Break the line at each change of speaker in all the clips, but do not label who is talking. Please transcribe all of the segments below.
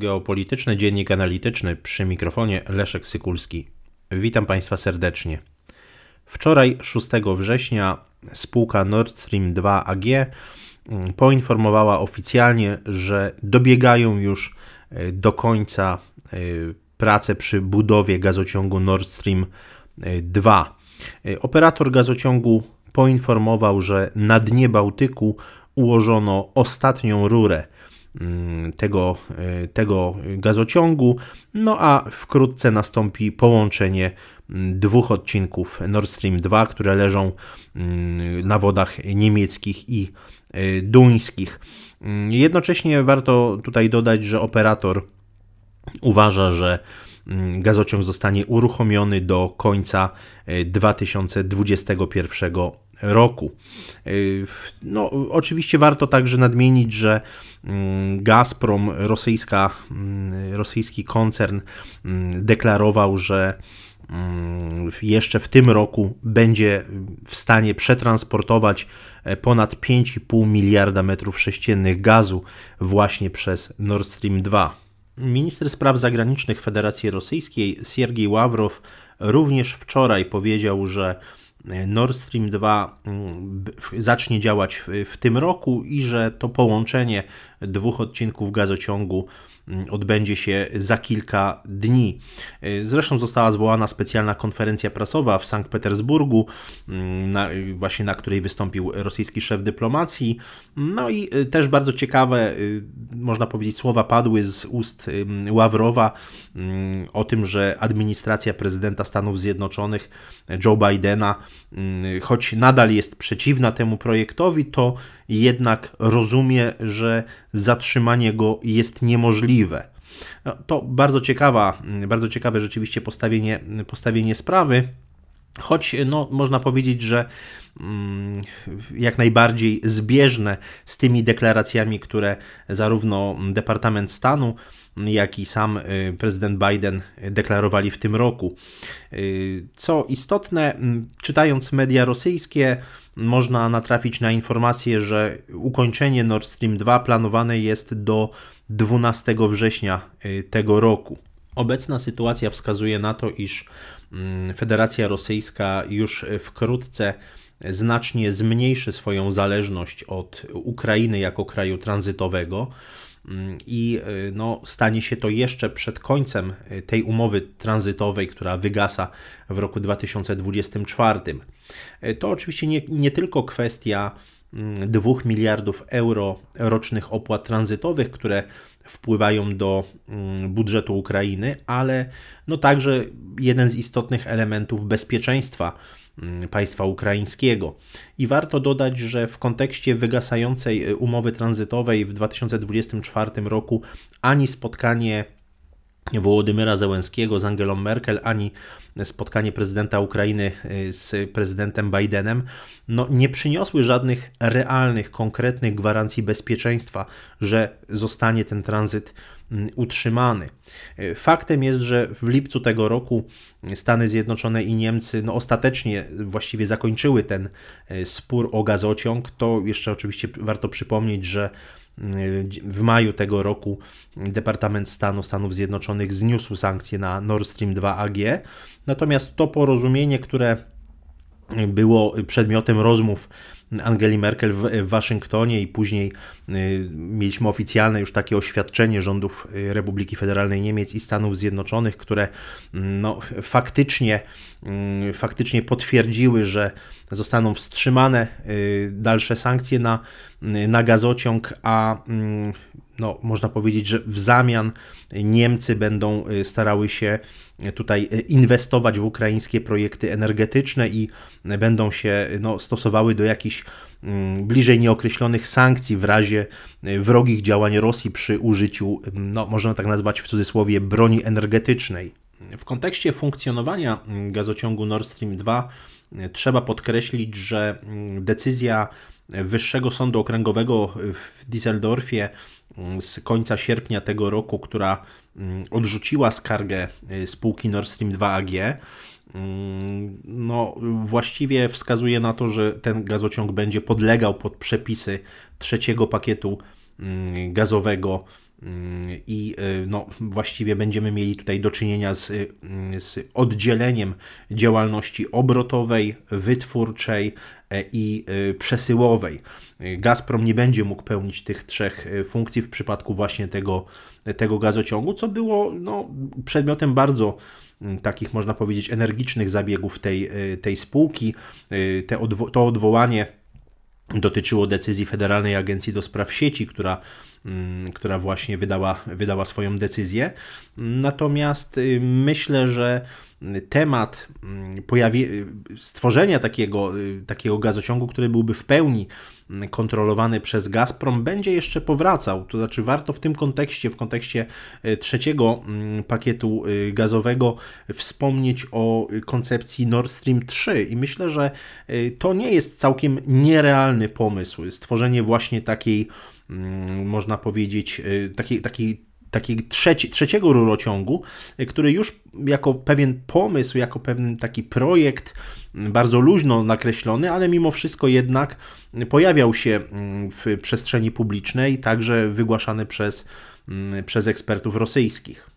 geopolityczny dziennik analityczny przy mikrofonie Leszek Sykulski. Witam Państwa serdecznie. Wczoraj, 6 września, spółka Nord Stream 2 AG mm, poinformowała oficjalnie, że dobiegają już e, do końca e, prace przy budowie gazociągu Nord Stream 2. E, operator gazociągu poinformował, że na dnie Bałtyku ułożono ostatnią rurę tego, e, tego gazociągu, no a wkrótce nastąpi połączenie mm, dwóch odcinków Nord Stream 2, które leżą mm, na wodach niemieckich i e, duńskich. Jednocześnie warto tutaj dodać, że operator uważa, że gazociąg zostanie uruchomiony do końca 2021 e, roku. Y, no, oczywiście warto także nadmienić, że mm, Gazprom, rosyjska, mm, rosyjski koncern, mm, deklarował, że jeszcze w tym roku będzie w stanie przetransportować e, ponad 5,5 miliarda metrów sześciennych gazu właśnie przez Nord Stream 2. Minister spraw zagranicznych Federacji Rosyjskiej Siergiej Ławrow również wczoraj powiedział, że Nord Stream 2 mm, zacznie działać w, w, tym roku i że to połączenie dwóch odcinków gazociągu odbędzie się za kilka dni. Y, zresztą została zwołana specjalna konferencja prasowa w Sankt Petersburgu, mm, na, właśnie na której wystąpił rosyjski szef dyplomacji. No i y, też bardzo ciekawe, y, można powiedzieć, słowa padły z ust Ławrowa mm, o tym, że administracja prezydenta Stanów Zjednoczonych Joe Bidena, choć nadal jest przeciwna temu projektowi, to jednak rozumie, że zatrzymanie go jest niemożliwe. No, to bardzo ciekawa, bardzo ciekawe rzeczywiście postawienie, postawienie sprawy. Choć no, można powiedzieć, że mm, jak najbardziej zbieżne z tymi deklaracjami, które zarówno Departament Stanu, jak i sam y, prezydent Biden deklarowali w tym roku. Y, co istotne, czytając media rosyjskie, można natrafić na informację, że ukończenie Nord Stream 2 planowane jest do 12 września y, tego roku. Obecna sytuacja wskazuje na to, iż mm, Federacja Rosyjska już wkrótce znacznie zmniejszy swoją zależność od Ukrainy jako kraju tranzytowego mm, i y, no, stanie się to jeszcze przed końcem y, tej umowy tranzytowej, która wygasa w roku 2024. Y, to oczywiście nie, nie tylko kwestia 2 mm, miliardów euro rocznych opłat tranzytowych, które wpływają do mm, budżetu Ukrainy, ale no także jeden z istotnych elementów bezpieczeństwa mm, państwa ukraińskiego. I warto dodać, że w kontekście wygasającej y, umowy tranzytowej w 2024 roku ani spotkanie Wołodymyra Zełenskiego z Angelą Merkel, ani spotkanie prezydenta Ukrainy y, z prezydentem Bidenem no, nie przyniosły żadnych realnych, konkretnych gwarancji bezpieczeństwa, że zostanie ten tranzyt mm, utrzymany. Y, faktem jest, że w lipcu tego roku Stany Zjednoczone i Niemcy no, ostatecznie właściwie zakończyły ten y, spór o gazociąg. To jeszcze oczywiście warto przypomnieć, że w maju tego roku Departament Stanu Stanów Zjednoczonych zniósł sankcje na Nord Stream 2 AG. Natomiast to porozumienie, które było przedmiotem rozmów Angeli Merkel w, Waszyngtonie i później y, mieliśmy oficjalne już takie oświadczenie rządów y, Republiki Federalnej Niemiec i Stanów Zjednoczonych, które mm, no, faktycznie, mm, faktycznie potwierdziły, że zostaną wstrzymane y, dalsze sankcje na, na gazociąg, a mm, no, można powiedzieć, że w zamian Niemcy będą starały się tutaj inwestować w ukraińskie projekty energetyczne i będą się no, stosowały do jakichś mm, bliżej nieokreślonych sankcji w razie y, wrogich działań Rosji przy użyciu, mm, no, można tak nazwać w cudzysłowie, broni energetycznej. W kontekście funkcjonowania gazociągu Nord Stream 2 y, trzeba podkreślić, że decyzja Wyższego Sądu Okręgowego w Düsseldorfie z końca sierpnia tego roku, która odrzuciła skargę y, spółki Nord Stream 2 AG, Mm, no, właściwie wskazuje na to, że ten gazociąg będzie podlegał pod przepisy trzeciego pakietu mm, gazowego i no, właściwie będziemy mieli tutaj do czynienia z, z oddzieleniem działalności obrotowej, wytwórczej i przesyłowej. Gazprom nie będzie mógł pełnić tych trzech funkcji w przypadku właśnie tego, tego gazociągu, co było no, przedmiotem bardzo Mm, takich, można powiedzieć, energicznych zabiegów tej, y, tej spółki. Y, te odwo to odwołanie dotyczyło decyzji Federalnej Agencji do Spraw Sieci, która, która właśnie wydała, wydała swoją decyzję. Natomiast y, myślę, że temat mm, pojawi, stworzenia takiego, takiego gazociągu, który byłby w pełni kontrolowany przez Gazprom będzie jeszcze powracał. To znaczy warto w tym kontekście, w kontekście trzeciego mm, pakietu gazowego wspomnieć o koncepcji Nord Stream 3 i myślę, że to nie jest całkiem nierealny pomysł. Stworzenie właśnie takiej mm, można powiedzieć, takiej, takiej takiego trzeci, trzeciego rurociągu, który już jako pewien pomysł, jako pewien taki projekt bardzo luźno nakreślony, ale mimo wszystko jednak pojawiał się mm, w przestrzeni publicznej, także wygłaszany przez, mm, przez ekspertów rosyjskich.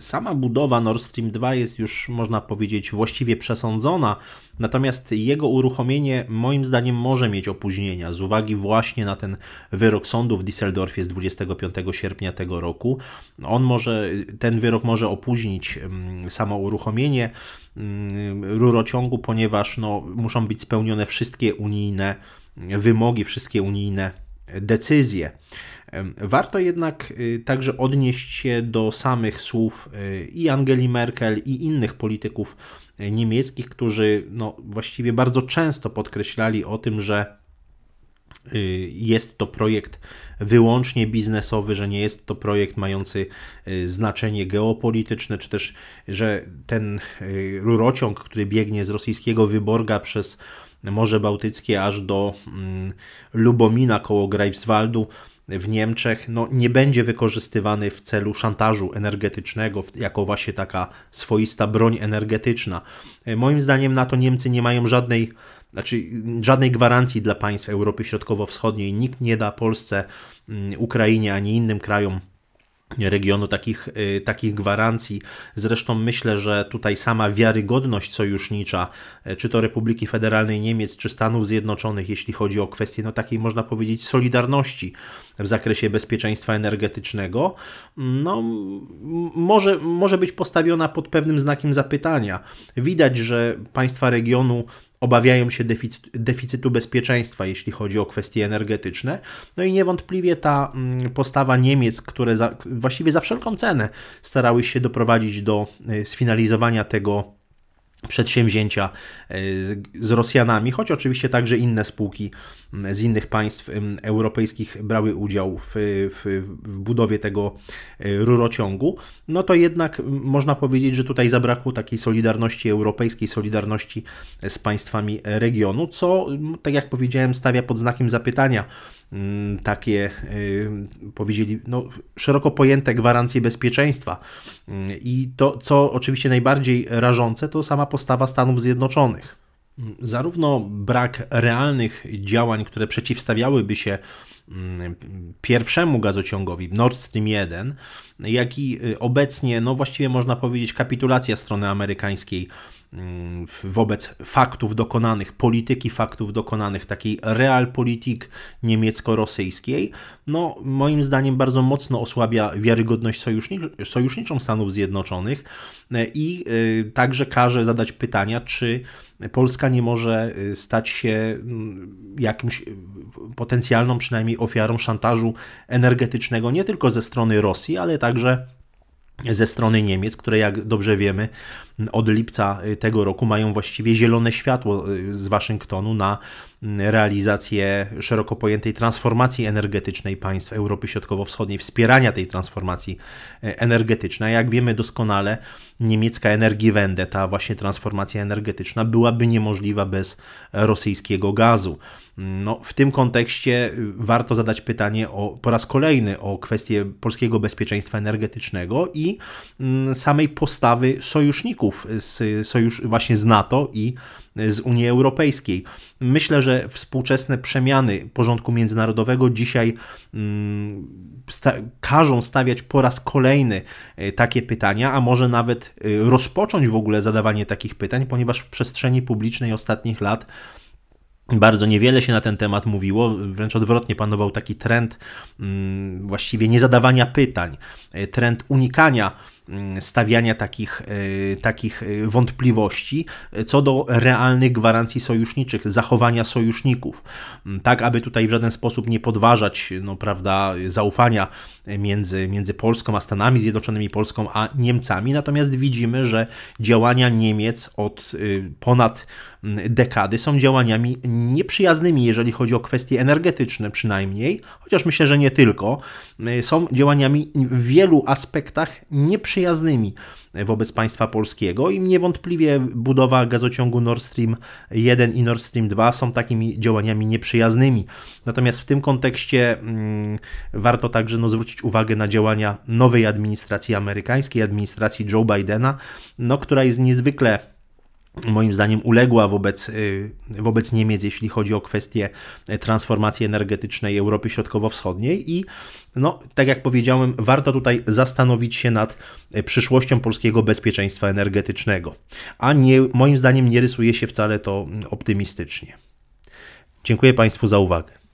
Sama budowa Nord Stream 2 jest już, można powiedzieć, właściwie przesądzona, natomiast jego uruchomienie moim zdaniem może mieć opóźnienia z uwagi właśnie na ten wyrok sądu w Düsseldorfie z 25 sierpnia tego roku. On może, ten wyrok może opóźnić mm, samo uruchomienie mm, rurociągu, ponieważ no, muszą być spełnione wszystkie unijne wymogi, wszystkie unijne decyzje. Warto jednak y, także odnieść się do samych słów y, i Angeli Merkel, i innych polityków y, niemieckich, którzy no, właściwie bardzo często podkreślali o tym, że jest to projekt wyłącznie biznesowy, że nie jest to projekt mający znaczenie geopolityczne, czy też, że ten rurociąg, który biegnie z rosyjskiego Wyborga przez Morze Bałtyckie aż do mm, Lubomina koło Greifswaldu, w Niemczech no, nie będzie wykorzystywany w celu szantażu energetycznego, jako właśnie taka swoista broń energetyczna. E, moim zdaniem na to Niemcy nie mają żadnej, znaczy żadnej gwarancji dla państw Europy Środkowo-Wschodniej. Nikt nie da Polsce, mm, Ukrainie ani innym krajom regionu takich, y, takich gwarancji. Zresztą myślę, że tutaj sama wiarygodność sojusznicza, y, czy to Republiki Federalnej Niemiec, czy Stanów Zjednoczonych, jeśli chodzi o kwestię no, takiej, można powiedzieć, solidarności w zakresie bezpieczeństwa energetycznego, no, może, może być postawiona pod pewnym znakiem zapytania. Widać, że państwa regionu obawiają się deficytu bezpieczeństwa, jeśli chodzi o kwestie energetyczne. No i niewątpliwie ta mm, postawa Niemiec, które za, właściwie za wszelką cenę starały się doprowadzić do y, sfinalizowania tego przedsięwzięcia e, z Rosjanami, choć oczywiście także inne spółki z innych państw europejskich brały udział w, w, w, budowie tego e, rurociągu, no to jednak można powiedzieć, że tutaj zabrakło takiej solidarności europejskiej, solidarności z państwami regionu, co, tak jak powiedziałem, stawia pod znakiem zapytania takie, powiedzieli, no, szeroko pojęte gwarancje bezpieczeństwa. I to, co oczywiście najbardziej rażące, to sama postawa Stanów Zjednoczonych. Mm, zarówno brak realnych działań, które przeciwstawiałyby się pierwszemu gazociągowi Nord Stream 1, jak i y, obecnie, no właściwie można powiedzieć, kapitulacja strony amerykańskiej Mm, wobec faktów dokonanych, polityki faktów dokonanych, takiej realpolitik niemiecko-rosyjskiej, no moim zdaniem bardzo mocno osłabia wiarygodność sojuszniczą Stanów Zjednoczonych e, i e, także każe zadać pytania, czy Polska nie może e, stać się mm, jakimś potencjalną przynajmniej ofiarą szantażu energetycznego nie tylko ze strony Rosji, ale także ze strony Niemiec, które jak dobrze wiemy od lipca tego roku mają właściwie zielone światło y, z Waszyngtonu na realizację szeroko pojętej transformacji energetycznej państw Europy Środkowo-Wschodniej, wspierania tej transformacji e, energetycznej. Jak wiemy doskonale, niemiecka Energiewende, ta właśnie transformacja energetyczna byłaby niemożliwa bez rosyjskiego gazu. No, w tym kontekście warto zadać pytanie o, po raz kolejny o kwestię polskiego bezpieczeństwa energetycznego i samej postawy sojuszników z, sojusz, właśnie z NATO i z Unii Europejskiej. Myślę, że współczesne przemiany porządku międzynarodowego dzisiaj mm, sta każą stawiać po raz kolejny e, takie pytania, a może nawet e, rozpocząć w ogóle zadawanie takich pytań, ponieważ w przestrzeni publicznej ostatnich lat bardzo niewiele się na ten temat mówiło, wręcz odwrotnie panował taki trend mm, właściwie niezadawania pytań, e, trend unikania stawiania takich, e, takich e, wątpliwości co do realnych gwarancji sojuszniczych, zachowania sojuszników, mm, tak aby tutaj w żaden sposób nie podważać no, prawda, zaufania między, między Polską a Stanami Zjednoczonymi, Polską a Niemcami. Natomiast widzimy, że działania Niemiec od y, ponad mm, dekady są działaniami nieprzyjaznymi, jeżeli chodzi o kwestie energetyczne przynajmniej, chociaż myślę, że nie tylko. Y, są działaniami w wielu aspektach nieprzyjaznymi przyjaznymi wobec państwa polskiego i niewątpliwie budowa gazociągu Nord Stream 1 i Nord Stream 2 są takimi działaniami nieprzyjaznymi. Natomiast w tym kontekście mm, warto także no, zwrócić uwagę na działania nowej administracji amerykańskiej, administracji Joe Bidena, no, która jest niezwykle moim zdaniem uległa wobec, y, wobec Niemiec, jeśli chodzi o kwestię transformacji energetycznej Europy Środkowo-Wschodniej i no, tak jak powiedziałem, warto tutaj zastanowić się nad przyszłością polskiego bezpieczeństwa energetycznego, a nie, moim zdaniem nie rysuje się wcale to optymistycznie. Dziękuję Państwu za uwagę.